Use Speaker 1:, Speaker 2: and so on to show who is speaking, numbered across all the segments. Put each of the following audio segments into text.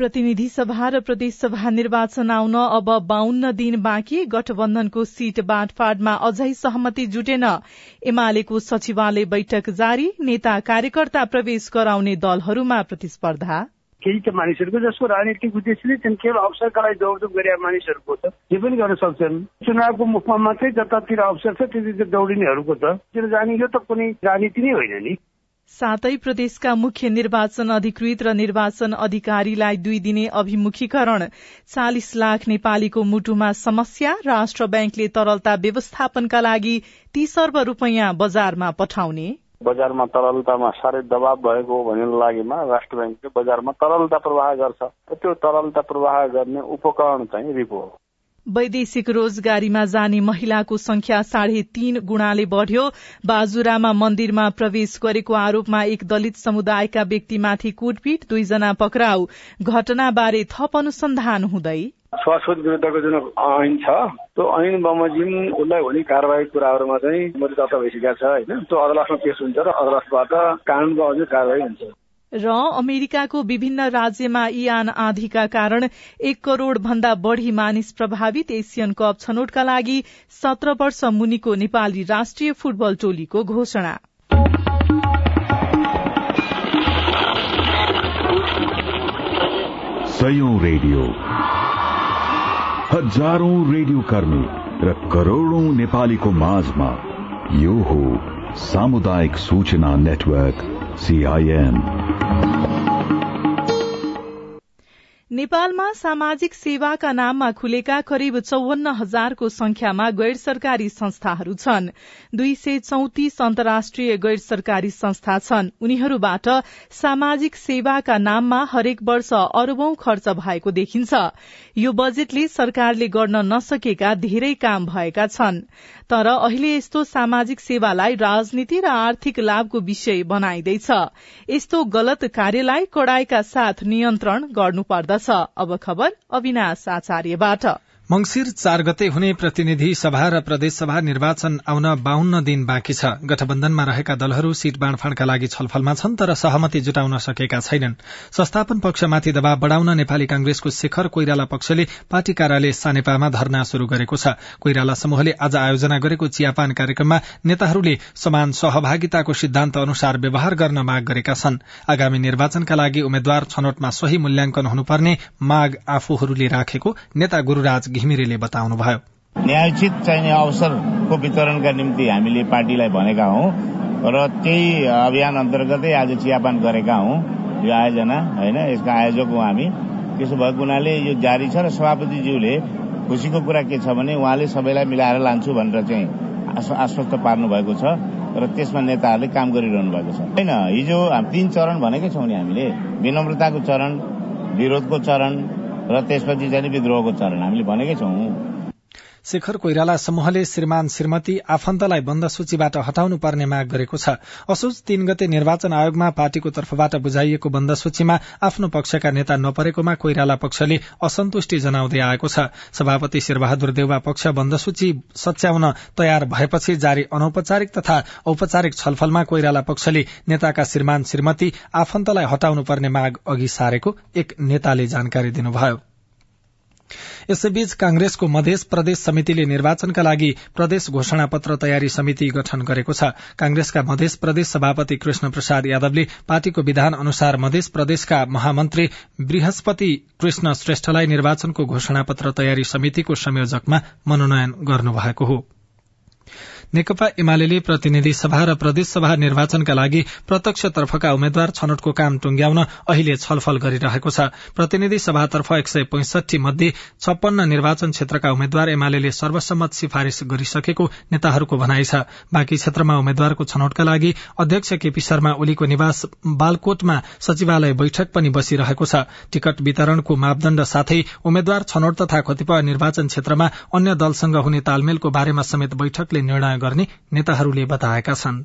Speaker 1: प्रतिनिधि सभा र प्रदेशसभा निर्वाचन आउन अब बाहन्न दिन बाँकी। गठबन्धनको सीट बाँडफाँडमा अझै सहमति जुटेन। एमालेको सचिवालय बैठक जारी। नेता कार्यकर्ता प्रवेश गराउने दलहरूमा प्रतिस्पर्धा।
Speaker 2: केही त मानिसहरूको जसको राजनीतिक उद्देश्य नै छन् केवल अवसरका लागि दौडधुप गरे मानिसहरूको त जे पनि गर्न सक्छन्। चुनावको मुखमा मात्रै जतातिर अवसर छ त्यति दौडिनेहरूको त जाने यो त कुनै राजनीति नै होइन नि।
Speaker 1: सातै प्रदेशका मुख्य निर्वाचन अधिकृत र निर्वाचन अधिकारीलाई दुई दिने अभिमुखीकरण। चालिस लाख नेपालीको मुटुमा समस्या राष्ट्र ब्याङ्कले तरलता व्यवस्थापनका लागि तीस अर्ब रूपियाँ बजारमा पठाउने।
Speaker 3: बजारमा तरलतामा साह्रै दबाव भएको भन्ने लागेमा राष्ट्र ब्याङ्कले बजारमा तरलता प्रवाह गर्छ। त्यो तरलता प्रवाह गर्ने उपकरण चाहिँ रिपो
Speaker 1: वैदेशिक रोजगारीमा जाने महिलाको संख्या साढे तीन गुणाले बढ़्यो। बाजुरामा मन्दिरमा प्रवेश गरेको आरोपमा एक दलित समुदायका व्यक्तिमाथि कुटपिट दुईजना पक्राउ। घटनाबारे थप अनुसन्धान हुँदै।
Speaker 3: श्वासरोध विरुद्धको जुन ऐन छ। त्यो ऐन बमोजिम उसलाई हुने कारवाही कुराहरूमा चाहिँ मरिदत्त भइसकेका छ होइन। त्यो अदालतमा पेश हुन्छ र अदालतबाट कानूनको अझै कारवाही हुन्छ।
Speaker 1: र अमेरिकाको विभिन्न राज्यमा इयान आँधीका कारण एक करोड़ भन्दा बढ़ी मानिस प्रभावित एसियन कप छनौटका लागि सत्र वर्ष मुनिको नेपाली राष्ट्रिय फुटबल टोलीको घोषणा।
Speaker 4: रेडियो। हजारौं रेडियो कर्मी र करोड़ौं नेपालीको माझमा यो हो सामुदायिक सूचना नेटवर्क। सीआईएन
Speaker 1: नेपालमा सामाजिक सेवाका नाममा खुलेका करिब चौवन्न हजारको संख्यामा गैर सरकारी संस्थाहरू छन्। दुई सय चौतिस अन्तर्राष्ट्रिय गैर सरकारी संस्था छन्। उनीहरूबाट सामाजिक सेवाका नाममा हरेक वर्ष अरबौं खर्च भएको देखिन्छ। यो बजेटले सरकारले गर्न नसकेका धेरै काम भएका छन्। तर अहिले यस्तो सामाजिक सेवालाई राजनीति र आर्थिक लाभको विषय बनाइँदैछ। यस्तो गलत कार्यलाई कड़ाईका साथ नियन्त्रण गर्नुपर्दछ। अब खबर अविनाश आचार्यबाट।
Speaker 5: मंगिर चार गते हुने प्रतिनिधि सभा र प्रदेशसभा निर्वाचन आउन बाहन्न दिन बाँकी छ। गठबन्धनमा रहेका दलहरू सीट बाँडफाँडका लागि छलफलमा छन् तर सहमति जुटाउन सकेका छैनन्। संस्थापन पक्षमाथि दबाव बढ़ाउन नेपाली कांग्रेसको शेखर कोइराला पक्षले पार्टी कार्यालय सानेपामा धरना शुरू गरेको छ। कोइराला समूहले आज आयोजना गरेको चियापान कार्यक्रममा नेताहरूले समान सहभागिताको सिद्धान्त अनुसार व्यवहार गर्न माग गरेका छन्। आगामी निर्वाचनका लागि उम्मेद्वार छनौटमा सही मूल्याङ्कन हुनुपर्ने माग आफूहरूले राखेको नेता गुरूराज घिमिरेले बताउनुभयो
Speaker 6: न्यायोचित चाहिने अवसरको वितरणका निम्ति हामीले पार्टीलाई भनेका हौ र त्यही अभियान अन्तर्गतै आज चियापान गरेका हौ। यो आयोजना होइन यसका आयोजक हौ हामी। त्यसो भएको हुनाले यो जारी छ र सभापतिज्यूले खुसीको कुरा के छ भने उहाँले सबैलाई मिलाएर लान्छु भनेर चाहिँ आश्वस्त पार्नु भएको छ र त्यसमा नेताहरूले काम गरिरहनु भएको छ। होइन हिजो तीन चरण भनेकै छौँ नि हामीले। विनम्रताको चरण विरोधको चरण र त्यसपछि चाहिँ विद्रोहको चरण हामीले भनेकै छौँ।
Speaker 5: शेखर कोइराला समूहले श्रीमान श्रीमती आफन्तलाई बन्द सूचीबाट हटाउनु पर्ने माग गरेको छ। असोज तीन गते निर्वाचन आयोगमा पार्टीको तर्फबाट बुझाइएको बन्द सूचीमा आफ्नो पक्षका नेता नपरेकोमा कोइराला पक्षले असन्तुष्टि जनाउँदै आएको छ। सभापति शेरबहादुर देउवा पक्ष बन्द सूची सच्याउन तयार भएपछि जारी अनौपचारिक तथा औपचारिक छलफलमा कोइराला पक्षले नेताका श्रीमान श्रीमती आफन्तलाई हटाउनु पर्ने माग अघि सारेको एक नेताले जानकारी दिनुभयो। यसैबीच कांग्रेसको मध्य प्रदेश समितिले निर्वाचनका लागि प्रदेश घोषणा पत्र तयारी समिति गठन गरेको छ। कांग्रेसका मध्य प्रदेश सभापति कृष्ण प्रसाद यादवले पार्टीको विधान अनुसार मध्य प्रदेशका महामन्त्री बृहस्पति कृष्ण श्रेष्ठलाई निर्वाचनको घोषणा पत्र तयारी समितिको संयोजकमा मनोनयन गर्नुभएको हो। नेकपा एमाले प्रतिनिधि सभा र प्रदेशसभा निर्वाचनका लागि प्रत्यक्षतर्फका उम्मेद्वार छनौटको काम टुंग्याउन अहिले छलफल गरिरहेको छ। प्रतिनिधि सभातर्फ एक सय पैंसठी मध्ये छप्पन्न निर्वाचन क्षेत्रका उम्मेद्वार एमाले सर्वसम्मत सिफारिश गरिसकेको नेताहरूको भनाइ छ। बाँकी क्षेत्रमा उम्मेद्वारको छनौटका लागि अध्यक्ष केपी शर्मा ओलीको निवास बालकोटमा सचिवालय बैठक पनि बसिरहेको छ। टिकट वितरणको मापदण्ड साथै उम्मेद्वार छनौट तथा कतिपय निर्वाचन क्षेत्रमा अन्य दलसँग हुने तालमेलको बारेमा समेत बैठकले निर्णय गर्ने नेताहरूले बताएका छन्।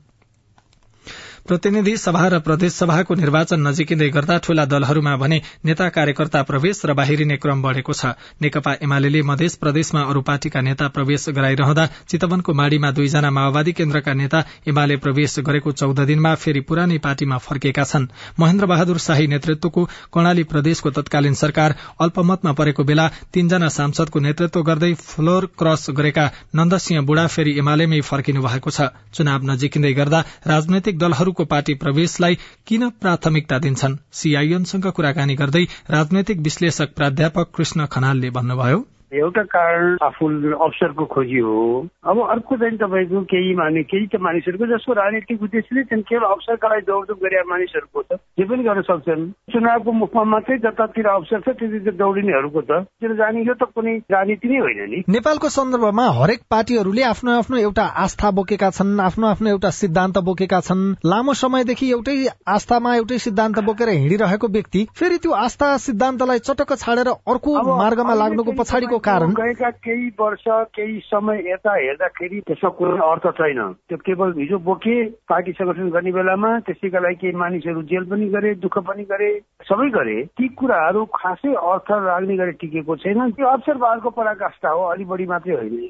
Speaker 5: प्रतिनिधि सभा र प्रदेशसभाको निर्वाचन नजिकिँदै गर्दा ठूला दलहरूमा भने नेता कार्यकर्ता प्रवेश र बाहिरिने क्रम बढ़ेको छ। नेकपा एमाले मध्य प्रदेशमा अरू पार्टीका नेता प्रवेश गराइरहँदा चितवनको माड़ीमा दुईजना माओवादी केन्द्रका नेता एमाले प्रवेश गरेको चौध दिनमा फेरि पुरानै पार्टीमा फर्केका छन्। महेन्द्र बहादुर शाही नेतृत्वको कर्णाली प्रदेशको तत्कालीन सरकार अल्पमतमा परेको बेला तीनजना सांसदको नेतृत्व गर्दै फ्लोर क्रस गरेका नन्दसिंह बुढा फेरि एमालेमै फर्किनु भएको छ। चुनाव नजिकिँदै गर्दा राजनैतिक दलहरू को पार्टी प्रवेशलाई किन प्राथमिकता दिन्छन्? सीआईएमसँग कुराकानी गर्दै राजनैतिक विश्लेषक प्राध्यापक कृष्ण खनालले भन्नुभयो।
Speaker 2: एउटा कारण आफू अवसरको खोजी हो। अब अर्को चाहिँ तपाईँको केही माने केही त मानिसहरूको जसको राजनीतिक उद्देश्यले चाहिँ केवल अवसरका लागि दौडधुप गरे मानिसहरूको त जे पनि गर्न सक्छन्। चुनावको मुखमा मात्रै जतातिर अवसर छ त्यति दौडिनेहरूको त त्यो जाने यो त कुनै राजनीति नै होइन नि।
Speaker 5: नेपालको सन्दर्भमा हरेक पार्टीहरूले आफ्नो आफ्नो एउटा आस्था बोकेका छन् आफ्नो आफ्नो एउटा सिद्धान्त बोकेका छन्। लामो समयदेखि एउटै आस्थामा एउटै सिद्धान्त बोकेर हिँडिरहेको व्यक्ति फेरि त्यो आस्था सिद्धान्तलाई चटक्क छाडेर अर्को मार्गमा लाग्नुको पछाडिको कारण
Speaker 2: गएका केही वर्ष केही समय यता हेर्दाखेरि त्यसमा कुनै अर्थ छैन। त्यो केवल हिजो बोके पार्टी संगठन गर्ने बेलामा त्यसैका लागि केही मानिसहरू जेल पनि गरे दुःख पनि गरे सबै गरे। ती कुराहरू खासै अर्थ लाग्ने गरी टिकेको छैन। त्यो अवसरवादको पराकाष्ठा हो अलि बढी मात्रै होइन।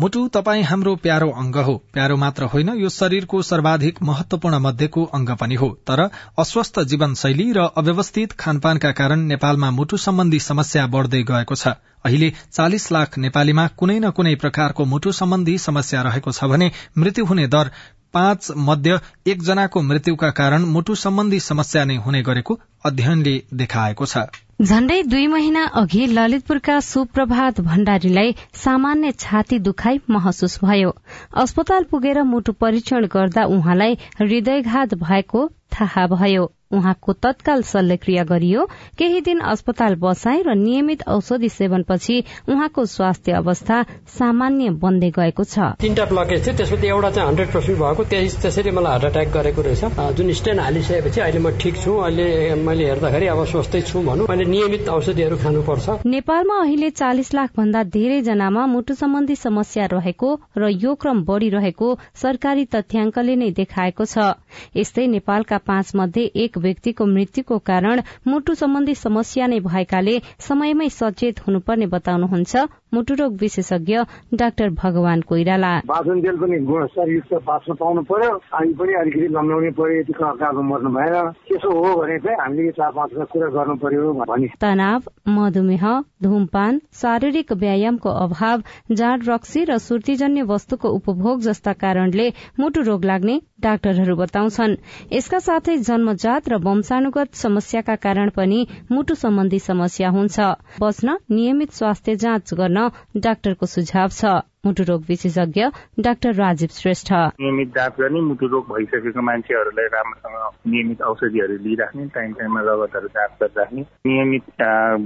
Speaker 5: मुटु तपाई हाम्रो प्यारो अंग हो। प्यारो मात्र होइन यो शरीरको सर्वाधिक महत्वपूर्ण मध्येको अंग पनि हो। तर अस्वस्थ जीवनशैली र अव्यवस्थित खानपानका कारण नेपालमा मुटु सम्बन्धी समस्या बढ़दै गएको छ। अहिले चालिस लाख नेपालीमा कुनै न कुनै प्रकारको मुटु सम्बन्धी समस्या रहेको छ भने मृत्यु हुने दर पाँच मध्य एकजनाको मृत्युका कारण मुटु सम्बन्धी समस्या नै हुने गरेको अध्ययनले देखाएको छ।
Speaker 7: झण्डै दुई महिना अघि ललितपुरका सुप्रभात भण्डारीलाई सामान्य छाती दुखाइ महसुस भयो। अस्पताल पुगेर मुटु परीक्षण गर्दा उहाँलाई हृदयघात भएको थाहा भयो। उहाँको तत्काल शल्यक्रिया गरियो। केही दिन अस्पताल बसाए र नियमित औषधि सेवनपछि उहाँको स्वास्थ्य अवस्था सामान्य बन्दै गएको छ।
Speaker 8: तीनटा ब्लकेज थियो। त्यसपछि एउटा चाहिँ हन्ड्रेड पर्सेन्ट भएको। त्यसरी मलाई हार्ट एट्याक गरेको रहेछ। जुन स्टेन हालिसकेपछि अहिले म ठिक छु। अहिले मैले हेर्दाखेरि अब स्वस्थै छु भनौँ। मैले नियमित औषधिहरू खानुपर्छ।
Speaker 7: नेपालमा अहिले चालिस लाख भन्दा धेरै जनामा मुटु सम्बन्धी समस्या रहेको र यो क्रम बढ़िरहेको सरकारी तथ्याङ्कले नै देखाएको छ। यस्तै नेपालका पाँच मध्ये एक व्यक्तिको मृत्युको कारण मुटु सम्बन्धी समस्या नै भएकाले समयमै सचेत हुनुपर्ने बताउनुहुन्छ मुटुरोग विशेषज्ञ डाक्टर भगवान कोइराला।
Speaker 2: पाचन तेल पनि गुणस्तरयुक्त बाँच्न पाउनु पर्यो। हामी पनि अलिकति लम्ब्याउनु पर्यो यति कागो मर्नु भएर त्यसो हो भने चाहिँ हामीले चार पाँचवटा कुरा गर्नु पर्यो भने।
Speaker 7: तनाव मधुमेह धूमपान शारीरिक व्यायामको अभाव जाँड रक्सी र सुर्तीजन्य वस्तुको उपभोग जस्ता कारणले मुटु रोग लाग्ने डाक्टरहरू बताउँछन्। यसका साथै जन्मजात र वंशानुगत समस्याका कारण पनि मुटु सम्बन्धी समस्या हुन्छ। बस्न नियमित स्वास्थ्य जाँच गर्न डाक्टरको सुझाव छ। मुटु रोग विशेषज्ञ डाक्टर राजीव श्रेष्ठ।
Speaker 6: नियमित जाँच गर्ने मुटु रोग भइसकेको मान्छेहरूलाई राम्रोसँग नियमित औषधिहरू लिइराख्ने टाइम टाइममा रगतहरू जाँच गरिराख्ने नियमित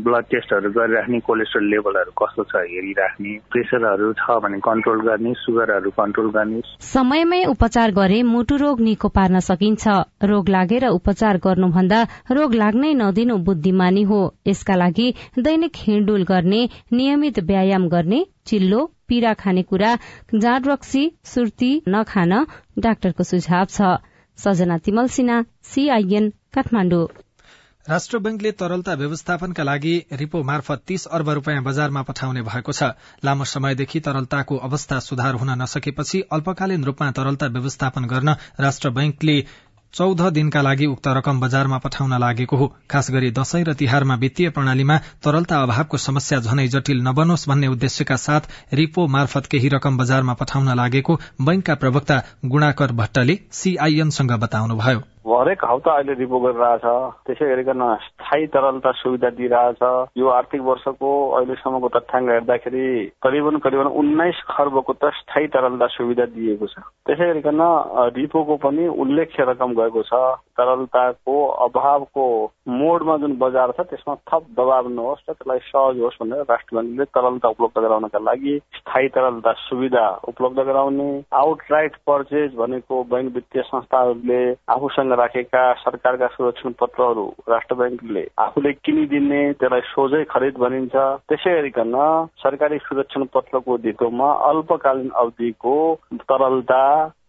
Speaker 6: ब्लड टेस्टहरू गरिराख्ने कोलेस्ट्रोल लेभलहरू कस्तो छ हेरिराख्ने प्रेसरहरू छ भने कन्ट्रोल गर्ने सुगरहरू कन्ट्रोल गर्ने।
Speaker 7: समयमै उपचार गरे मुटु रोग निको पार्न सकिन्छ। रोग लागेर उपचार गर्नुभन्दा रोग लाग्नै नदिनु बुद्धिमानी हो। यसका लागि दैनिक हिँडुल गर्ने नियमित व्यायाम गर्ने चिल्लो पीड़ा खानेकुरा जाँड रक्सी सुर्ती नखान डाक्टरको सुझाव छ। सजना तिमल सिन्हा सीआईएन काठमाडौँ।
Speaker 5: राष्ट्र बैंकले तरलता व्यवस्थापनका लागि रिपो मार्फत तीस अर्ब रूपियाँ बजारमा पठाउने भएको छ। लामो समयदेखि तरलताको अवस्था सुधार हुन नसकेपछि अल्पकालीन रूपमा तरलता व्यवस्थापन गर्न राष्ट्र बैंकले चौध दिनका लागि उक्त रकम बजारमा पठाउन लागेको हो। खास गरी दशैं र तिहारमा वित्तीय प्रणालीमा तरलता अभावको समस्या झनै जटिल नबनोस् भन्ने उद्देश्यका साथ रिपो मार्फत केही रकम बजारमा पठाउन लागेको बैंकका प्रवक्ता गुणाकर भट्टले सीआईएनसँग बताउनुभयो।
Speaker 3: हरेक हप्ता अहिले रिपो गरिरहेछ। त्यसै गरिकन स्थायी तरलता सुविधा दिइरहेछ। यो आर्थिक वर्षको अहिलेसम्मको तथ्याङ्क हेर्दाखेरि करिबन करिबन उन्नाइस खर्बको त स्थायी तरलता सुविधा दिएको छ। त्यसै गरिकन रिपोको पनि उल्लेख्य रकम गएको छ। तरलताको अभावको मोडमा जुन बजार छ त्यसमा थप दबाव नहोस् र त्यसलाई सहज होस् भनेर राष्ट्र ब्याङ्कले तरलता उपलब्ध गराउनका लागि स्थायी तरलता सुविधा उपलब्ध गराउने आउटराइट पर्चेज भनेको बैंक वित्तीय संस्थाहरूले आफूसँग राखेका सरकारका सुरक्षण पत्रहरू राष्ट्र ब्याङ्कले आफूले किनिदिने त्यसलाई सोझै खरिद भनिन्छ। त्यसै गरिकन सरकारी सुरक्षण पत्रको धितोमा अल्पकालीन अवधिको तरलता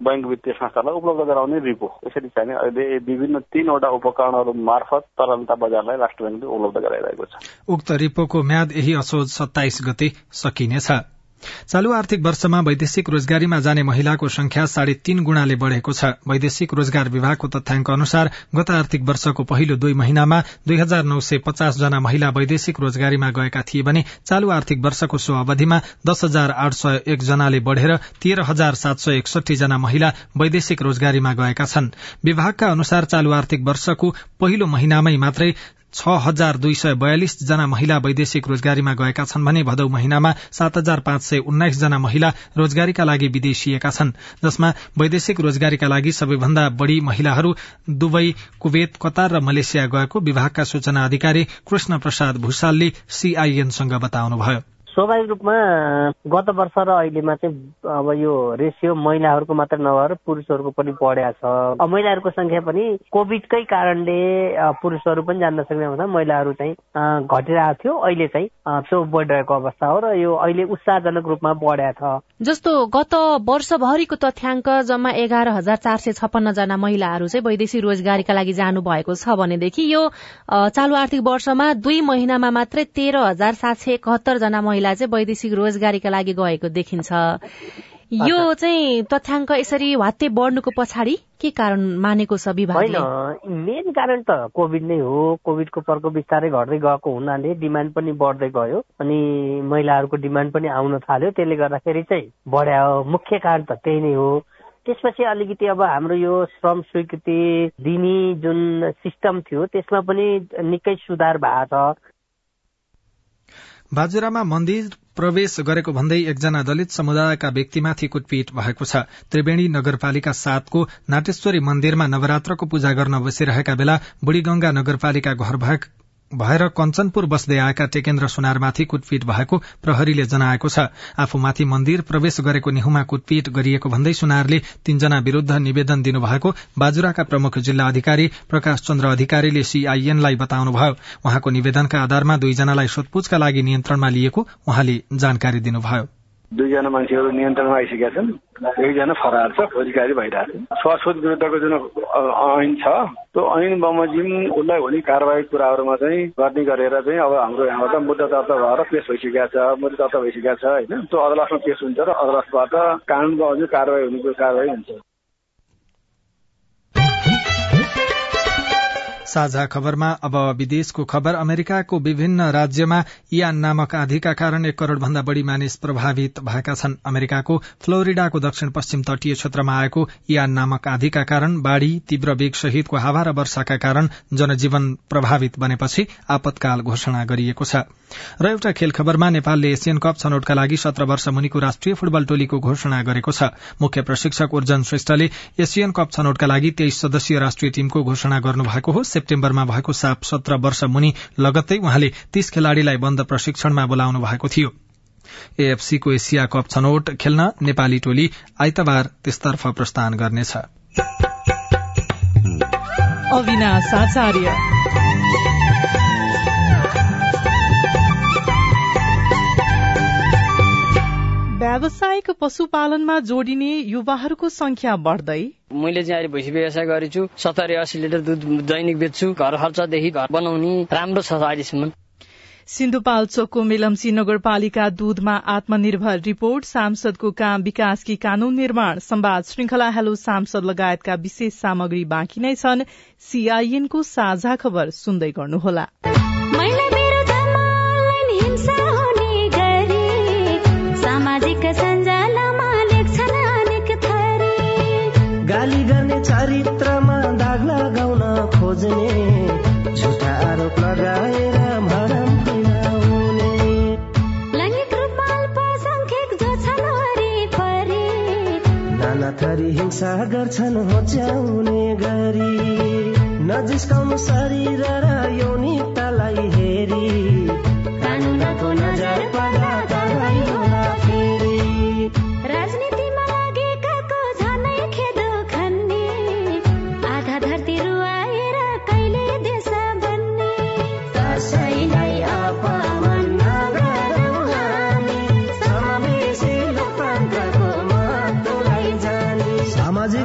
Speaker 3: बैंक वित्तीय संस्थालाई उपलब्ध गराउने रिपो यसरी चाहिँ अहिले विभिन्न तीनवटा उपकरणहरू मार्फत तरलता बजारलाई राष्ट्र ब्याङ्कले उपलब्ध गराइरहेको छ।
Speaker 5: उक्त रिपोको म्याद यही असोज सत्ताइस गते सकिनेछ। चालू आर्थिक वर्षमा वैदेशिक रोजगारीमा जाने महिलाको संख्या साढे तीन गुणाले बढ़ेको छ। वैदेशिक रोजगार विभागको तथ्याङ्क अनुसार गत आर्थिक वर्षको पहिलो दुई महिनामा दुई हजार नौ सय पचास जना महिला वैदेशिक रोजगारीमा गएका थिए भने चालू आर्थिक वर्षको सो अवधिमा दस हजार आठ सय एक जनाले बढ़ेर तेह्र हजार सात सय एकसठी जना महिला वैदेशिक रोजगारीमा गएका छन्। विभागका अनुसार चालू आर्थिक वर्षको पहिलो महिनामै मात्रै छ हजार दुई सय बयालिस जना महिला वैदेशिक रोजगारीमा गएका छन् भने भदौ महिनामा सात हजार पाँच सय उन्नाइस जना महिला रोजगारीका लागि विदेशिएका छन् जसमा वैदेशिक रोजगारीका लागि सबैभन्दा बढ़ी महिलाहरू दुबई कुवेत कतार र मलेसिया गएको विभागका सूचना अधिकारी कृष्ण प्रसाद भूषालले सीआईएनसँग बताउनुभयो।
Speaker 9: स्वाभाविक रूपमा गत वर्ष र अहिलेमा चाहिँ अब यो रेसियो महिलाहरूको मात्र नभएर पुरुषहरूको पनि बढेको छ। महिलाहरूको संख्या पनि कोभिडकै कारणले पुरुषहरू पनि जान्न सक्ने हुँदा महिलाहरू चाहिँ घटिरहेको थियो। अहिले चाहिँ त्यो बढिरहेको अवस्था हो र यो अहिले उत्साहजनक रूपमा बढेको
Speaker 10: छ। जस्तो गत वर्षभरिको तथ्याङ्क जम्मा एघार हजार चार सय छप्पन्न जना महिलाहरू चाहिँ वैदेशिक रोजगारीका लागि जानु भएको छ भनेदेखि यो चालु आर्थिक वर्षमा दुई महिनामा मात्रै तेह्र हजार सात सय एकहत्तर जना महिला महिला चाहिँ वैदेशिक रोजगारीका लागि गएको देखिन्छ। यो चाहिँ तथ्याङ्क यसरी वात्ते बढ्नुको पछाडि के कारण मानेको छ विभागले?
Speaker 9: मेन कारण त कोभिड नै हो। कोभिडको प्रकोप बिस्तारै घट्दै गएको हुनाले डिमान्ड पनि बढ्दै गयो अनि महिलाहरूको डिमान्ड पनि आउन थाल्यो। त्यसले गर्दाखेरि चाहिँ बढ्या मुख्य कारण त त्यही नै हो। त्यसपछि अलिकति अब हाम्रो यो श्रम स्वीकृति दिने जुन सिस्टम थियो त्यसमा पनि निकै सुधार भएको छ।
Speaker 5: बाजुरामा मन्दिर प्रवेश गरेको भन्दै एकजना दलित समुदायका व्यक्तिमाथि कुटपिट भएको छ। त्रिवेणी नगरपालिका सातको नाटेश्वरी मन्दिरमा नवरात्रको पूजा गर्न बसिरहेका बेला बुढ़ीगंगा नगरपालिका घर भएर कञ्चनपुर बस्दै आएका टेकेन्द्र सुनारमाथि कुटपिट भएको प्रहरीले जनाएको छ। आफूमाथि मन्दिर प्रवेश गरेको निहुमा कुटपिट गरिएको भन्दै सुनारले तीनजना विरूद्ध निवेदन दिनुभएको बाजुराका प्रमुख जिल्ला अधिकारी प्रकाश चन्द्र अधिकारीले सीआईएनलाई बताउनुभयो। उहाँको निवेदनका आधारमा दुईजनालाई सोधपूछका लागि नियन्त्रणमा लिएको उहाँले जानकारी दिनुभयो।
Speaker 3: दुईजना मान्छेहरू नियन्त्रणमा आइसकेका छन्। एकजना फरार छ खोजीकारी भइरहेको छ। विरुद्धको जुन ऐन छ त्यो ऐन बमोजिम उसलाई हुने कारवाही कुराहरूमा चाहिँ गर्ने गरेर चाहिँ अब हाम्रो यहाँबाट मुद्दा दर्ता भएर पेश भइसकेका छ मुद्दा दर्ता भइसकेका छ होइन? त्यो अदालतमा पेश हुन्छ र अदालतबाट कानुनको अझै कारवाही हुने कारवाही हुन्छ।
Speaker 5: साझा खबरमा अब विदेशको खबर अमेरिकाको विभिन्न राज्यमा इयान नामक आँधीका कारण एक करोड़ भन्दा बढ़ी मानिस प्रभावित भएका छन्। अमेरिकाको फ्लोरिडाको दक्षिण पश्चिम तटीय क्षेत्रमा आएको इयान नामक आँधीका कारण बाढ़ी तीव्र वेग सहितको हावा र वर्षाका कारण जनजीवन प्रभावित बनेपछि आपतकाल घोषणा गरिएको छ। र एउटा खेल खबरमा नेपालले एसियन कप छनौटका लागि सत्र वर्ष मुनिको राष्ट्रिय फुटबल टोलीको घोषणा गरेको छ। मुख्य प्रशिक्षक उर्जन श्रेष्ठले एसियन कप छनौटका लागि तेइस सदस्यीय राष्ट्रिय टीमको घोषणा गर्नुभएको हो। सेप्टेम्बरमा भएको साप सत्र वर्ष मुनि लगत्तै उहाँले तीस खेलाड़ीलाई बन्द प्रशिक्षणमा बोलाउनु भएको थियो। एएफसीको एसिया कप छनौट खेल्न नेपाली टोली आइतबार त्यसतर्फ प्रस्थान गर्नेछ।
Speaker 1: व्यावसायिक पशुपालनमा जोडिने युवाहरूको संख्या बढ्दै
Speaker 8: मैले चाहिँ अहिले भैँसी व्यवसाय गरेछु। सत्तरी अस्सी लिटर दुध दैनिक बेच्छु। घर खर्चदेखि घर बनाउने राम्रो छ अहिलेसम्म।
Speaker 1: सिन्धुपाल्चोकको मेलम्ची नगरपालिका दूधमा आत्मनिर्भर रिपोर्ट सांसदको काम विकासकी कानून निर्माण संवाद श्रृंखला हेलो सांसद लगायतका विशेष सामग्री बाँकी नै छन्। सीआईएनको साझा खबर सुन्दै गर्नुहोला।
Speaker 11: चरित्रमा दाग लगाउन खोज्ने झुटा आरोप लगाएर भरम नाना थरी हिंसा गर्छन् होच्याउने गरी। नजिस्काउनु शरीर र यौनिकतालाई हेरी।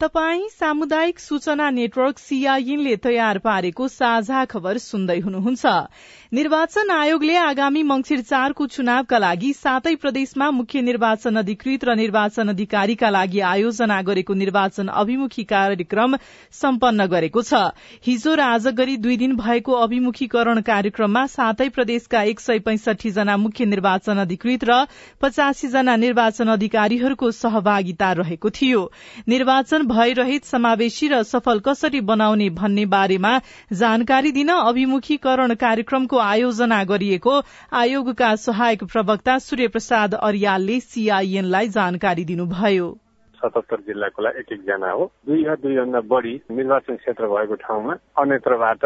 Speaker 1: तपाई सामुदायिक सूचना नेटवर्क सीआईएनले तयार पारेको साझा खबर सुन्दै हुनुहुन्छ। निर्वाचन आयोगले आगामी मंगिर चारको चुनावका लागि सातै प्रदेशमा मुख्य निर्वाचन अधिकृत र निर्वाचन अधिकारीका लागि आयोजना गरेको निर्वाचन अभिमुखी कार्यक्रम सम्पन्न गरेको छ। हिजो र आज गरी दुई दिन भएको अभिमुखीकरण कार्यक्रममा सातै प्रदेशका एक सय पैंसठी जना मुख्य निर्वाचन अधिकृत र पचासी जना निर्वाचन अधिकारीहरूको सहभागिता रहेको थियो। निर्वाचन भयरहित समावेशी र सफल कसरी बनाउने भन्ने बारेमा जानकारी दिन अभिमुखीकरण कार्यक्रमको आयोजना गरिएको आयोगका सहायक प्रवक्ता सूर्य प्रसाद अर्यालले सीआईएनलाई जानकारी दिनुभयो।
Speaker 12: सतहत्तर जिल्लाको लागि एक एकजना हो। दुई या दुईभन्दा बढी निर्वाचन क्षेत्र भएको ठाउँमा अन्यत्रबाट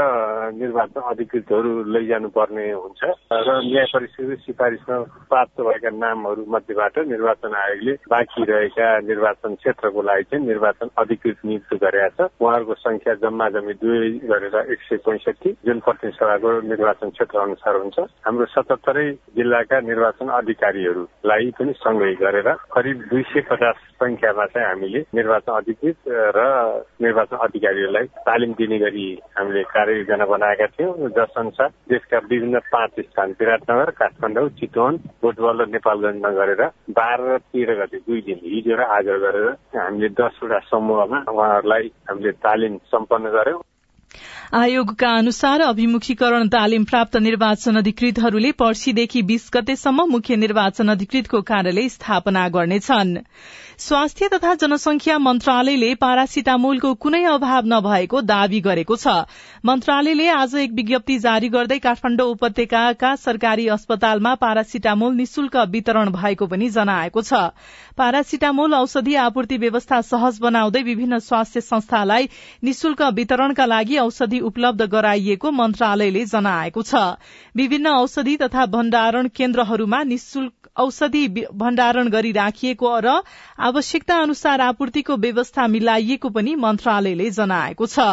Speaker 12: निर्वाचन अधिकृतहरू लैजानु पर्ने हुन्छ। र न्याय परिषदको सिफारिसमा प्राप्त भएका नामहरू मध्येबाट निर्वाचन आयोगले बाँकी रहेका निर्वाचन क्षेत्रको लागि चाहिँ निर्वाचन अधिकृत नियुक्त गरेका छ। उहाँहरूको संख्या जम्मा जम्मी दुई गरेर एक सय पैँसठी जुन प्रतिनिधि सभाको निर्वाचन क्षेत्र अनुसार हुन्छ। हाम्रो सतहत्तरै जिल्लाका निर्वाचन अधिकारीहरूलाई पनि सँगै गरेर करिब दुई सय पचास संख्यामा चाहिँ हामीले। निर्वाचन अधिकृत र निर्वाचन अधिकारीहरूलाई तालिम दिने गरी हामीले कार्ययोजना बनाएका थियौँ। जस अनुसार देशका विभिन्न पाँच स्थान विराटनगर काठमाडौँ चितवन बोटबल र नेपालगञ्जमा गरेर बाह्र र तेह्र गते दुई दिन हिजो र आज गरेर हामीले दसवटा समूहमा उहाँहरूलाई हामीले तालिम सम्पन्न गर्यौं
Speaker 1: आयोगका अनुसार अभिमुखीकरण तालिम प्राप्त निर्वाचन अधिकृतहरूले पर्सीदेखि बीस गतेसम्म मुख्य निर्वाचन अधिकृतको कार्यालय स्थापना गर्नेछन्। स्वास्थ्य तथा जनसंख्या मन्त्रालयले पारासिटामोलको कुनै अभाव नभएको दावी गरेको छ। मन्त्रालयले आज एक विज्ञप्ति जारी गर्दै काठमाडौँ उपत्यकाका सरकारी अस्पतालमा पारासिटामोल निशुल्क वितरण भएको पनि जनाएको छ। पारासिटामोल औषधि आपूर्ति व्यवस्था सहज बनाउँदै विभिन्न स्वास्थ्य संस्थालाई निशुल्क वितरणका लागि औषधि उपलब्ध गराइएको मन्त्रालयले जनाएको छ। विभिन्न औषधि तथा भण्डारण केन्द्रहरूमा निशुल्क औषधि भण्डारण गरी राखिएको र आवश्यकता अनुसार आपूर्तिको व्यवस्था मिलाइएको पनि मन्त्रालयले जनाएको छ।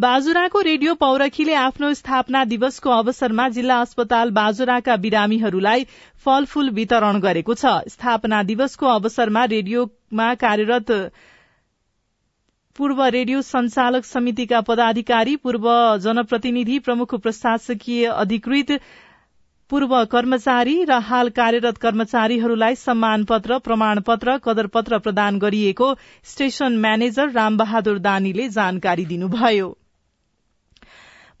Speaker 1: बाजुराको रेडियो पौरखीले आफ्नो स्थापना दिवसको अवसरमा जिल्ला अस्पताल बाजुराका बिरामीहरूलाई फलफूल वितरण गरेको छ। स्थापना दिवसको अवसरमा रेडियोमा कार्यरत पूर्व रेडियो संचालक समितिका पदाधिकारी पूर्व जनप्रतिनिधि प्रमुख प्रशासकीय अधिकृत पूर्व कर्मचारी र हाल कार्यरत कर्मचारीहरूलाई सम्मान पत्र प्रमाण पत्र कदर पत्र प्रदान गरिएको स्टेशन म्यानेजर रामबहादुर दानीले जानकारी दिनुभयो।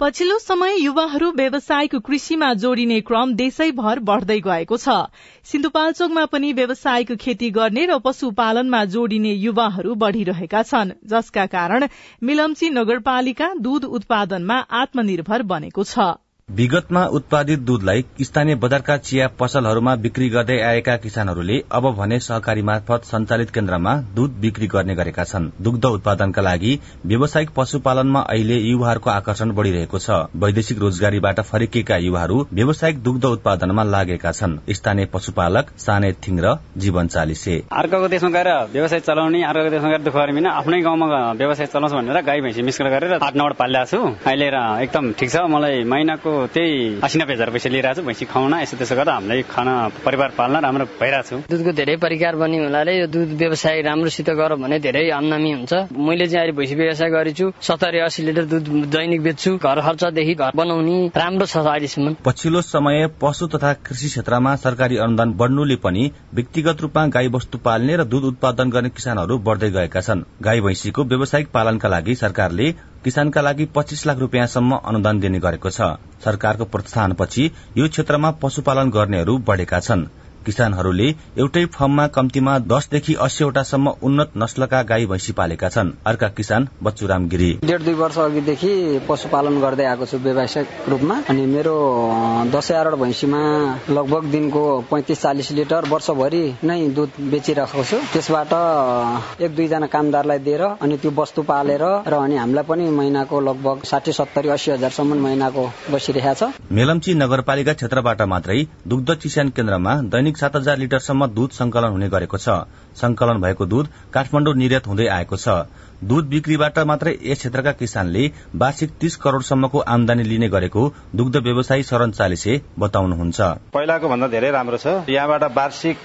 Speaker 1: पछिल्लो समय युवाहरू व्यावसायिक कृषिमा जोडिने क्रम देशैभर बढ़दै गएको छ। सिन्धुपाल्चोकमा पनि व्यावसायिक खेती गर्ने र पशुपालनमा जोडिने युवाहरू बढ़िरहेका छन् जसका कारण मिलम्ची नगरपालिका दूध उत्पादनमा आत्मनिर्भर बनेको छ।
Speaker 13: विगतमा उत्पादित दूधलाई स्थानीय बजारका चिया पसलहरूमा बिक्री गर्दै आएका किसानहरूले अब भने सहकारी मार्फत सञ्चालित केन्द्रमा दूध बिक्री गर्ने गरेका छन्। दुग्ध उत्पादनका लागि व्यावसायिक पशुपालनमा अहिले युवाहरूको आकर्षण बढ़िरहेको छ। वैदेशिक रोजगारीबाट फर्किएका युवाहरू व्यावसायिक दुग्ध उत्पादनमा लागेका छन्। स्थानीय पशुपालक साने थिङ र जीवन चालिसे।
Speaker 14: अर्काको देशमा गएर व्यवसाय चलाउने अर्काको देशमा गएर दुःख आफ्नै गाउँमा व्यवसाय चलाउँछ भनेर गाई भैँसी गरेर आठ पालिरहेको छु। अहिले एकदम ठिक छ। मलाई महिनाको त्यही असी नब्बे हजार पैसा लिइरहेको छु भैँसी खुवाउन यसो त्यसो गर्दा हामीलाई खाना परिवार पाल्न राम्रो भइरहेको छु।
Speaker 15: दुधको धेरै परिकार बन्ने हुनाले यो दुध व्यवसाय राम्रोसित गर भने धेरै आमदामी हुन्छ। मैले चाहिँ अहिले भैँसी व्यवसाय गरेछु सत्तरी अस्सी लिटर दुध दैनिक बेच्छु घर खर्चदेखि घर बनाउने राम्रो छ अहिलेसम्म।
Speaker 13: पछिल्लो समय पशु तथा कृषि क्षेत्रमा सरकारी अनुदान बढ्नुले पनि व्यक्तिगत रूपमा गाई वस्तु पाल्ने र दुध उत्पादन गर्ने किसानहरू बढ़दै गएका छन्। गाई भैँसीको व्यावसायिक पालनका लागि सरकारले किसानका लागि पच्चीस लाख रूपियाँसम्म अनुदान दिने गरेको छ। सरकारको प्रोत्साहनपछि यो क्षेत्रमा पशुपालन गर्नेहरू बढ़ेका छन्। किसानहरूले एउटै फर्ममा कम्तीमा दसदेखि अस्सीवटासम्म उन्नत नस्लका गाई भैँसी पालेका छन्। अर्का किसान बच्चुराम गिरी।
Speaker 16: डेढ दुई वर्ष अघिदेखि पशुपालन गर्दै आएको छु व्यावसायिक रूपमा अनि मेरो दस एघार भैँसीमा लगभग दिनको पैँतिस चालिस लिटर वर्षभरि नै दुध बेचिरहेको छु। त्यसबाट एक दुईजना कामदारलाई दिएर अनि त्यो वस्तु पालेर र अनि हामीलाई पनि महिनाको लगभग साठी सत्तरी अस्सी हजारसम्म महिनाको बसिरहेको छ।
Speaker 13: मेलम्ची नगरपालिका क्षेत्रबाट मात्रै दुग्ध चिस्यान केन्द्रमा दैनिक सात हजार लिटरसम्म दूध संकलन हुने गरेको छ। संकलन भएको दूध काठमाडौँ निर्यात हुँदै आएको छ। दूध बिक्रीबाट मात्रै यस क्षेत्रका किसानले वार्षिक तीस करोड़सम्मको आमदानी लिने गरेको दुग्ध व्यवसायी शरण चालिसे बताउनुहुन्छ।
Speaker 17: पहिलाको भन्दा धेरै राम्रो छ। यहाँबाट वार्षिक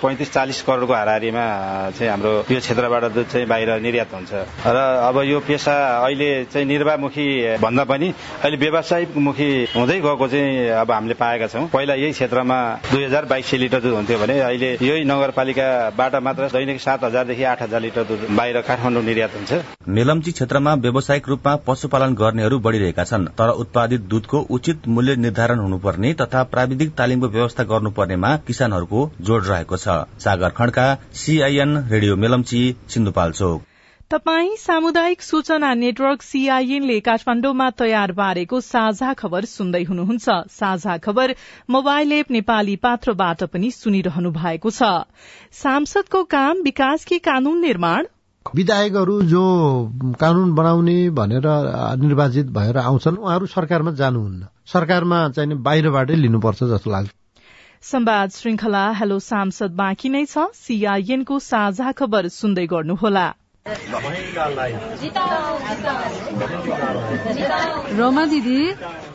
Speaker 17: पैंतिस चालिस करोड़को हाराहारीमा चाहिँ हाम्रो यो क्षेत्रबाट दुध चाहिँ बाहिर निर्यात हुन्छ। र अब यो पेसा अहिले चाहिँ निर्वाहमुखी भन्दा पनि अहिले व्यवसायिकमुखी हुँदै गएको चाहिँ अब हामीले पाएका छौँ। पहिला यही क्षेत्रमा दुई हजार बाइस सय लिटर दुध हुन्थ्यो भने अहिले यही नगरपालिकाबाट मात्र दैनिक सात हजारदेखि आठ हजार लिटर दुध बाहिर काठमाडौँ निर्यात हुन्छ।
Speaker 13: मेलम्ची क्षेत्रमा व्यावसायिक रूपमा पशुपालन गर्नेहरू बढ़िरहेका छन् तर उत्पादित दूधको उचित मूल्य निर्धारण हुनुपर्ने तथा प्राविधिक तालिमको व्यवस्था गर्नुपर्नेमा किसानहरूको जोड़ रहेको छ। सागर खड्का सीआईएन रेडियो मेलम्ची सिन्धुपाल्चोक
Speaker 1: तपाई सामुदायिक सूचना नेटवर्क सीआईएनले काठमाण्डुमा तयार पारेको साझा खबर सुन्दै हुनुहुन्छ। साझा खबर मोबाइल एप नेपाली पात्रोबाट पनि सुनिरहनु भएको छ। सांसदको काम विकास कि कानून निर्माण
Speaker 18: विधायकहरू जो कानून बनाउने भनेर निर्वाचित भएर आउँछन् उहाँहरू सरकारमा जानुहुन्न। सरकारमा चाहिँ बाहिरबाटै लिनुपर्छ जस्तो लाग्छ।
Speaker 1: संवाद श्रृंखला हेलो सांसद बाँकी नै छ। सीआईएनको साझा खबर सुन्दै गर्नुहोला।
Speaker 19: रोमा दिदी।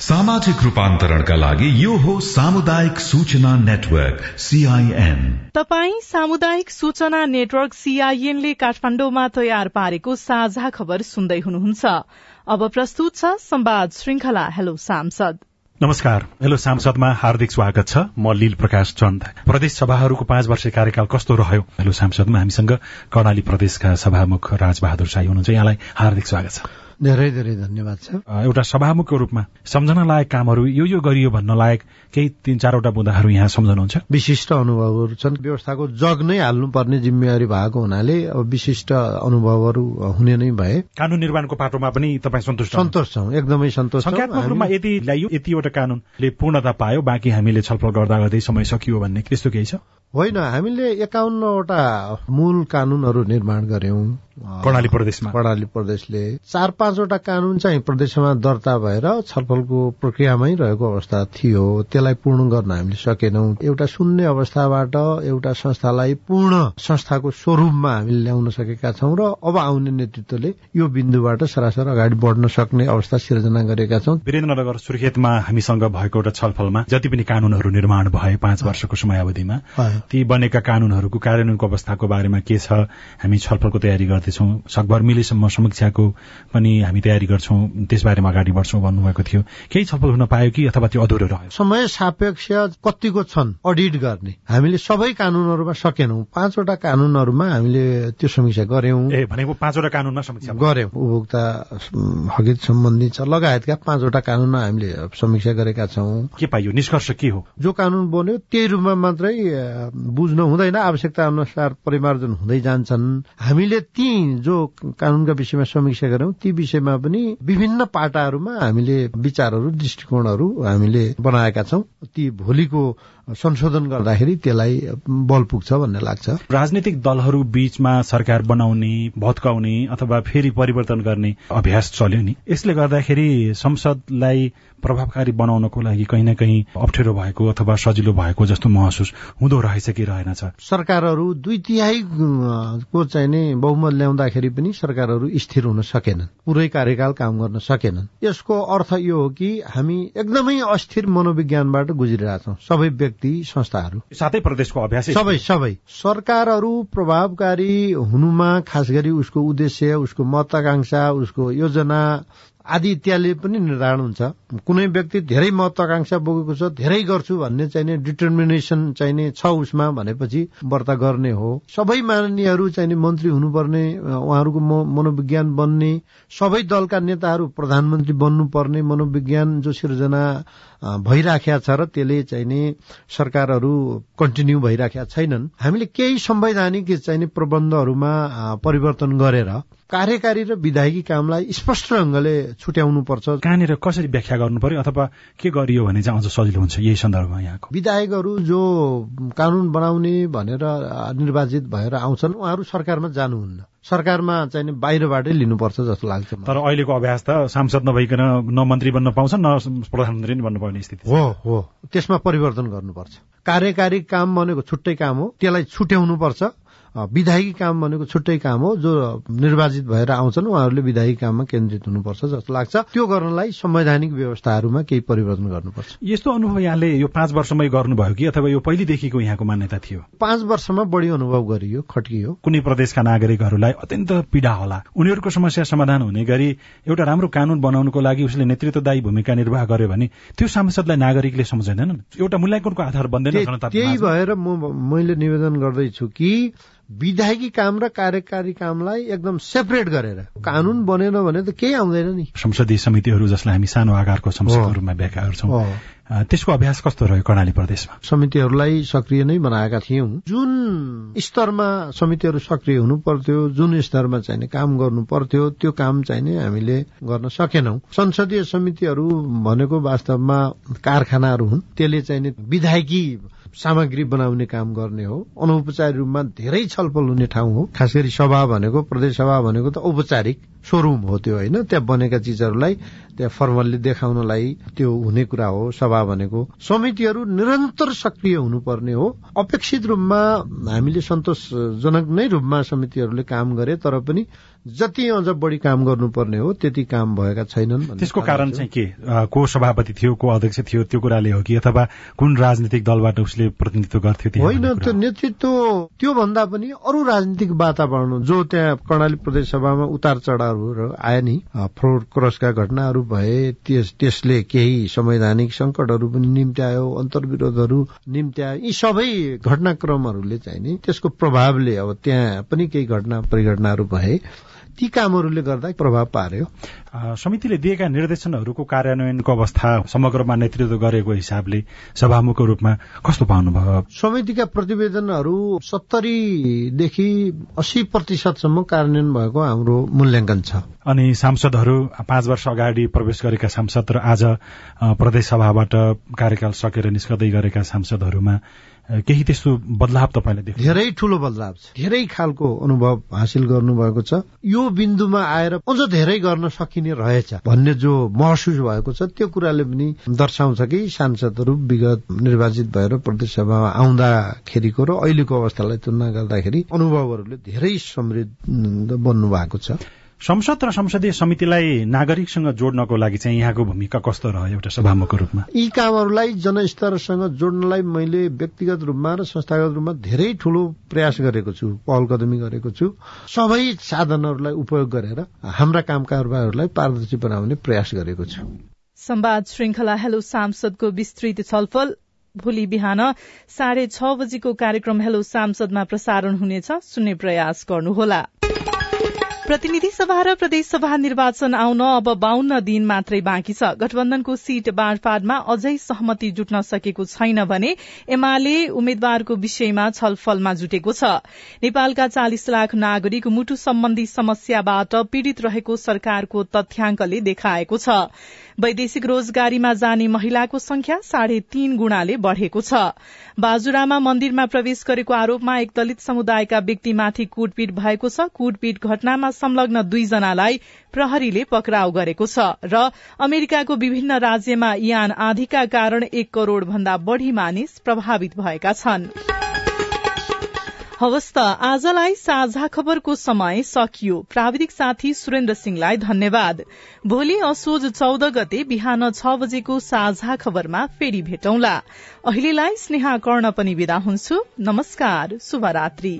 Speaker 4: सामाजिक रूपान्तरणका लागि यो हो सामुदायिक सूचना नेटवर्क सीआईएन
Speaker 1: तपाई सामुदायिक सूचना नेटवर्क सीआईएनले काठमाण्डुमा तयार पारेको साझा खबर सुन्दै हुनुहुन्छ। अब प्रस्तुत छ संवाद श्रृंखला हेलो सांसद।
Speaker 20: नमस्कार। हेलो सांसदमा हार्दिक स्वागत छ। म लील प्रकाश चन्द। प्रदेश सभाहरूको पाँच वर्ष कार्यकाल कस्तो रह्यो? हेलो सांसदमा हामीसँग कर्णाली प्रदेशका सभामुख राजबहादुर शाही हुनुहुन्छ। यहाँलाई हार्दिक स्वागत छ।
Speaker 18: धेरै धेरै धन्यवाद छ
Speaker 20: एउटा सभामुखको रूपमा सम्झन लायक कामहरू यो यो गरियो भन्न लायक केही तीन चारवटा बुँदाहरू यहाँ सम्झनुहुन्छ।
Speaker 18: विशिष्ट अनुभवहरू छन्। व्यवस्थाको जग नै हाल्नुपर्ने जिम्मेवारी भएको हुनाले अब विशिष्ट अनुभवहरू हुने नै भए।
Speaker 20: कानून निर्माणको पाटोमा पनि तपाईँ सन्तुष्ट
Speaker 18: सन्तोष छौँ। एकदमै सन्तोष
Speaker 20: संख्यात्मक रूपमा यति ल्याइयो यतिवटा कानूनले पूर्णता पायो बाँकी हामीले छलफल गर्दा गर्दै समय सकियो भन्ने त्यस्तो केही छ?
Speaker 18: होइन हामीले एकाउन्नवटा मूल कानूनहरू निर्माण गर्यौं
Speaker 20: कर्णाली प्रदेशमा।
Speaker 18: कर्णाली प्रदेशले चार पाँचवटा कानून चाहिँ प्रदेशमा दर्ता भएर छलफलको प्रक्रियामै रहेको अवस्था थियो। त्यसलाई पूर्ण गर्न हामीले सकेनौं। एउटा शून्य अवस्थाबाट एउटा संस्थालाई पूर्ण संस्थाको स्वरूपमा हामीले ल्याउन सकेका छौं र अब आउने नेतृत्वले यो बिन्दुबाट सरासर अगाडि बढ्न सक्ने अवस्था सिर्जना गरेका छौं।
Speaker 20: वीरेन्द्रनगर सुर्खेतमा हामीसँग भएको एउटा छलफलमा जति पनि कानूनहरू निर्माण भए पाँच वर्षको समयावधिमा ती बनेका कानूनहरूको कार्यान्वयनको अवस्थाको बारेमा के छ हामी छलफलको तयारी गर्दैछौँ। सकभर मिलेसम्म समीक्षाको पनि हामी तयारी गर्छौँ। त्यसबारेमा अगाडि बढ्छौँ भन्नुभएको थियो। केही छलफल हुन पायो कि अथवा त्यो अधुरो रह्यो?
Speaker 18: समय सापेक्ष कतिको छन् अडिट गर्ने। हामीले सबै कानूनहरूमा सकेनौं। पाँचवटा कानूनहरूमा हामीले त्यो समीक्षा गर्यौं
Speaker 20: ए भनेको पाँचवटा कानूनमा समीक्षा
Speaker 18: गर्यौं उपभोक्ता हकित सम्बन्धी छ लगायतका पाँचवटा कानूनमा हामीले समीक्षा गरेका छौं।
Speaker 20: के पाइयो? निष्कर्ष के हो?
Speaker 18: जो कानून बन्यो त्यही रूपमा मात्रै बुझ्नु हुँदैन आवश्यकता अनुसार परिमार्जन हुँदै जान्छन्। हामीले ती जो कानूनका विषयमा समीक्षा गर्यौं ती विषयमा पनि विभिन्न पाटाहरूमा हामीले विचारहरू दृष्टिकोणहरू हामीले बनाएका छौं। ती भोलिको संशोधन गर्दाखेरि त्यसलाई बल पुग्छ भन्ने लाग्छ।
Speaker 20: राजनीतिक दलहरू बीचमा सरकार बनाउने भत्काउने अथवा फेरि परिवर्तन गर्ने अभ्यास चल्यो नि। यसले गर्दाखेरि संसदलाई प्रभावकारी बनाउनको लागि कहीँ न कहीँ अप्ठ्यारो भएको अथवा सजिलो भएको जस्तो महसुस हुँदो रहेछ कि रहेनछ
Speaker 18: सरकारहरू दुई तिहाई को चाहिँ नि बहुमत ल्याउँदाखेरि पनि सरकारहरू स्थिर हुन सकेनन्। पुरै कार्यकाल काम गर्न सकेनन्। यसको अर्थ यो हो कि हामी एकदमै अस्थिर मनोविज्ञानबाट गुज्रिरहेछौँ सबै व्यक्ति संस्थाहरू।
Speaker 20: सातै प्रदेशको अभ्यास
Speaker 18: सबै सबै। सरकारहरू प्रभावकारी हुनुमा खास गरी उसको उद्देश्य उसको महत्वाकांक्षा उसको योजना आदि इत्यादि पनि निर्धारण हुन्छ। कुनै व्यक्ति धेरै महत्वाकांक्षा बोकेको छ धेरै गर्छु भन्ने चाहिने डिटर्मिनेसन चाहिने छ उसमा भनेपछि व्रत गर्ने हो। सबै माननीयहरू चाहिने मन्त्री हुनुपर्ने उहाँहरूको मनोविज्ञान बन्ने सबै दलका नेताहरू प्रधानमन्त्री बन्नुपर्ने मनोविज्ञान जो सिर्जना भइराखेका छ र त्यसले चाहिने सरकारहरू कन्टिन्यू भइराखेका छैनन्। हामीले केही संवैधानिक चाहिने प्रबन्धहरूमा परिवर्तन गरेर कार्यकारी र विधायकी कामलाई स्पष्ट ढंगले छुट्याउनु पर्छ
Speaker 20: कहाँनिर कसरी व्याख्या गर्नु पर्यो अथवा के गरियो भने चाहिँ अझ सजिलो हुन्छ यही सन्दर्भमा यहाँको?
Speaker 18: विधायकहरू जो कानून बनाउने भनेर निर्वाचित भएर आउँछन् उहाँहरू सरकारमा जानुहुन्न। सरकारमा चाहिँ बाहिरबाटै लिनुपर्छ जस्तो लाग्छ
Speaker 20: तर अहिलेको अभ्यास त सांसद नभइकन न मन्त्री बन्न पाउँछ न प्रधानमन्त्री नै बन्न पाउने स्थिति।
Speaker 18: हो हो। त्यसमा परिवर्तन गर्नुपर्छ। कार्यकारी काम भनेको छुट्टै काम हो त्यसलाई छुट्याउनुपर्छ। विधायकी काम भनेको छुट्टै काम हो जो निर्वाचित भएर आउँछन् उहाँहरूले विधायी काममा केन्द्रित हुनुपर्छ जस्तो लाग्छ। त्यो गर्नलाई संवैधानिक व्यवस्थाहरूमा केही परिवर्तन गर्नुपर्छ।
Speaker 20: यस्तो अनुभव यहाँले यो पाँच वर्षमै गर्नुभयो कि अथवा यो पहिलेदेखिको यहाँको मान्यता थियो?
Speaker 18: पाँच वर्षमा बढी अनुभव गरियो खट्कियो
Speaker 20: कुनै प्रदेशका नागरिकहरूलाई अत्यन्त पीड़ा होला। उनीहरूको समस्या समाधान हुने गरी एउटा राम्रो कानून बनाउनुको लागि उसले नेतृत्वदायी भूमिका निर्वाह गर्यो भने त्यो सांसदलाई नागरिकले सम्झँदैनन्। एउटा मूल्याङ्कनको आधार बन्दैन
Speaker 18: त्यही भएर म मैले निवेदन गर्दैछु कि विधायकी काम र कार्यकारी कामलाई एकदम सेपरेट गरेर कानून बनेन भने त केही आउँदैन नि।
Speaker 20: संसदीय समितिहरू जसलाई हामी सानो आकारको रूपमा व्याख्या गर्छौँ त्यसको अभ्यास कस्तो रह्यो कर्णाली प्रदेशमा?
Speaker 18: समितिहरूलाई सक्रिय नै बनाएका थियौं। जुन स्तरमा समितिहरू सक्रिय हुनु पर्थ्यो जुन स्तरमा चाहिने काम गर्नु पर्थ्यो त्यो काम चाहिने हामीले गर्न सकेनौं। संसदीय समितिहरू भनेको वास्तवमा कारखानाहरू हुन् त्यसले चाहिने विधायकी सामग्री बनाउने काम गर्ने हो। अनौपचारिक रूपमा धेरै छलफल हुने ठाउँ हो। खास गरी सभा भनेको प्रदेश सभा भनेको त औपचारिक सोरुम हो त्यो होइन? त्यहाँ बनेका चिजहरूलाई त्यहाँ फर्मल्ली देखाउनलाई त्यो हुने कुरा हो सभा भनेको। समितिहरू निरन्तर सक्रिय हुनुपर्ने हो। अपेक्षित रूपमा हामीले सन्तोषजनक नै रूपमा समितिहरूले काम गरे तर पनि जति अझ बढी काम गर्नुपर्ने हो त्यति काम भएका छैनन्
Speaker 20: त्यसको कारण चाहिँ के? को सभापति थियो को अध्यक्ष थियो त्यो कुराले हो कि? अथवा कुन राजनीतिक दलबाट उसले प्रतिनिधित्व गर्थ्यो
Speaker 18: होइन त्यो नेतृत्व त्यो भन्दा पनि अरू राजनीतिक वातावरण जो त्यहाँ कर्णाली प्रदेश सभामा उतार चढावहरू आए नि फ्लोर क्रसका घटनाहरू भए त्यस त्यसले केही संवैधानिक संकटहरू पनि निम्त्यायो अन्तर्विरोधहरू निम्त्यायो यी सबै घटनाक्रमहरूले चाहिँ नि त्यसको प्रभावले अब त्यहाँ पनि केही घटना परिघटनाहरू भए। ती कामहरूले गर्दा प्रभाव पार्यो।
Speaker 20: समितिले दिएका निर्देशनहरूको कार्यान्वयनको अवस्था समग्रमा नेतृत्व गरेको हिसाबले सभामुखको रूपमा कस्तो पाउनुभयो?
Speaker 18: समितिका प्रतिवेदनहरू सत्तरीदेखि अस्सी प्रतिशतसम्म कार्यान्वयन भएको हाम्रो मूल्याङ्कन छ।
Speaker 20: अनि सांसदहरू पाँच वर्ष अगाडि प्रवेश गरेका सांसद र आज प्रदेश सभाबाट कार्यकाल सकेर निस्कदै गरेका सांसदहरूमा केही त्यस्तो बदलाव तपाईँले देख्नु
Speaker 18: धेरै ठूलो बदलाव छ। धेरै खालको अनुभव हासिल गर्नुभएको छ। यो बिन्दुमा आएर अझ धेरै गर्न सकिने रहेछ भन्ने जो महसुस भएको छ त्यो कुराले पनि दर्शाउँछ कि सांसदहरू विगत निर्वाचित भएर प्रदेश सभामा आउँदाखेरिको र अहिलेको अवस्थालाई तुलना गर्दाखेरि अनुभवहरूले धेरै समृद्ध बन्नु भएको छ।
Speaker 20: संसद र संसदीय समितिलाई नागरिकसँग जोड्नको लागि चाहिँ यहाँको भूमिका कस्तो रह्यो एउटा सभामुखको रूपमा?
Speaker 18: यी कामहरूलाई जनस्तरसँग जोड्नलाई मैले व्यक्तिगत रूपमा र संस्थागत रूपमा धेरै ठूलो प्रयास गरेको छु पहल कदमी गरेको छु। सबै साधनहरूलाई उपयोग गरेर हाम्रा काम कारबारहरूलाई पारदर्शी बनाउने प्रयास गरेको छु।
Speaker 1: संवाद श्रृंखला हेलो सांसदको विस्तृत छलफल। भोलि बिहान साढे छ बजीको कार्यक्रम हेलो सांसदमा प्रसारण हुनेछ। सुन्ने प्रयास गर्नुहोला। प्रतिनिधि सभा र प्रदेशसभा निर्वाचन आउन अब बाहन्न दिन मात्रै बाँकी छ। गठबन्धनको सीट बाँडफाँडमा अझै सहमति जुट्न सकेको छैन भने एमाले उम्मेद्वारको विषयमा छलफलमा जुटेको छ। नेपालका चालिस लाख नागरिक मुटु सम्बन्धी समस्याबाट पीड़ित रहेको सरकारको तथ्याङ्कले देखाएको छ। वैदेशिक रोजगारीमा जाने महिलाको संख्या साढे तीन गुणाले बढ़ेको छ। बाजुरामा मन्दिरमा प्रवेश गरेको आरोपमा एक दलित समुदायका व्यक्तिमाथि कुटपिट भएको छ। कुटपिट घटनामा संलग्न दुईजनालाई प्रहरीले पक्राउ गरेको छ र अमेरिकाको विभिन्न राज्यमा यान आधीका कारण एक करोड़ भन्दा बढ़ी मानिस प्रभावित भएका छनृ। हवस् त आजलाई साझा खबरको समय सकियो। प्राविधिक साथी सुरेन्द्र सिंहलाई धन्यवाद। भोलि असोज चौध गते बिहान छ बजेको साझा खबरमा फेरि भेटौंला। अहिलेलाई स्नेहा कर्ण पनि विदा हुन्छु। नमस्कार शुभरात्री।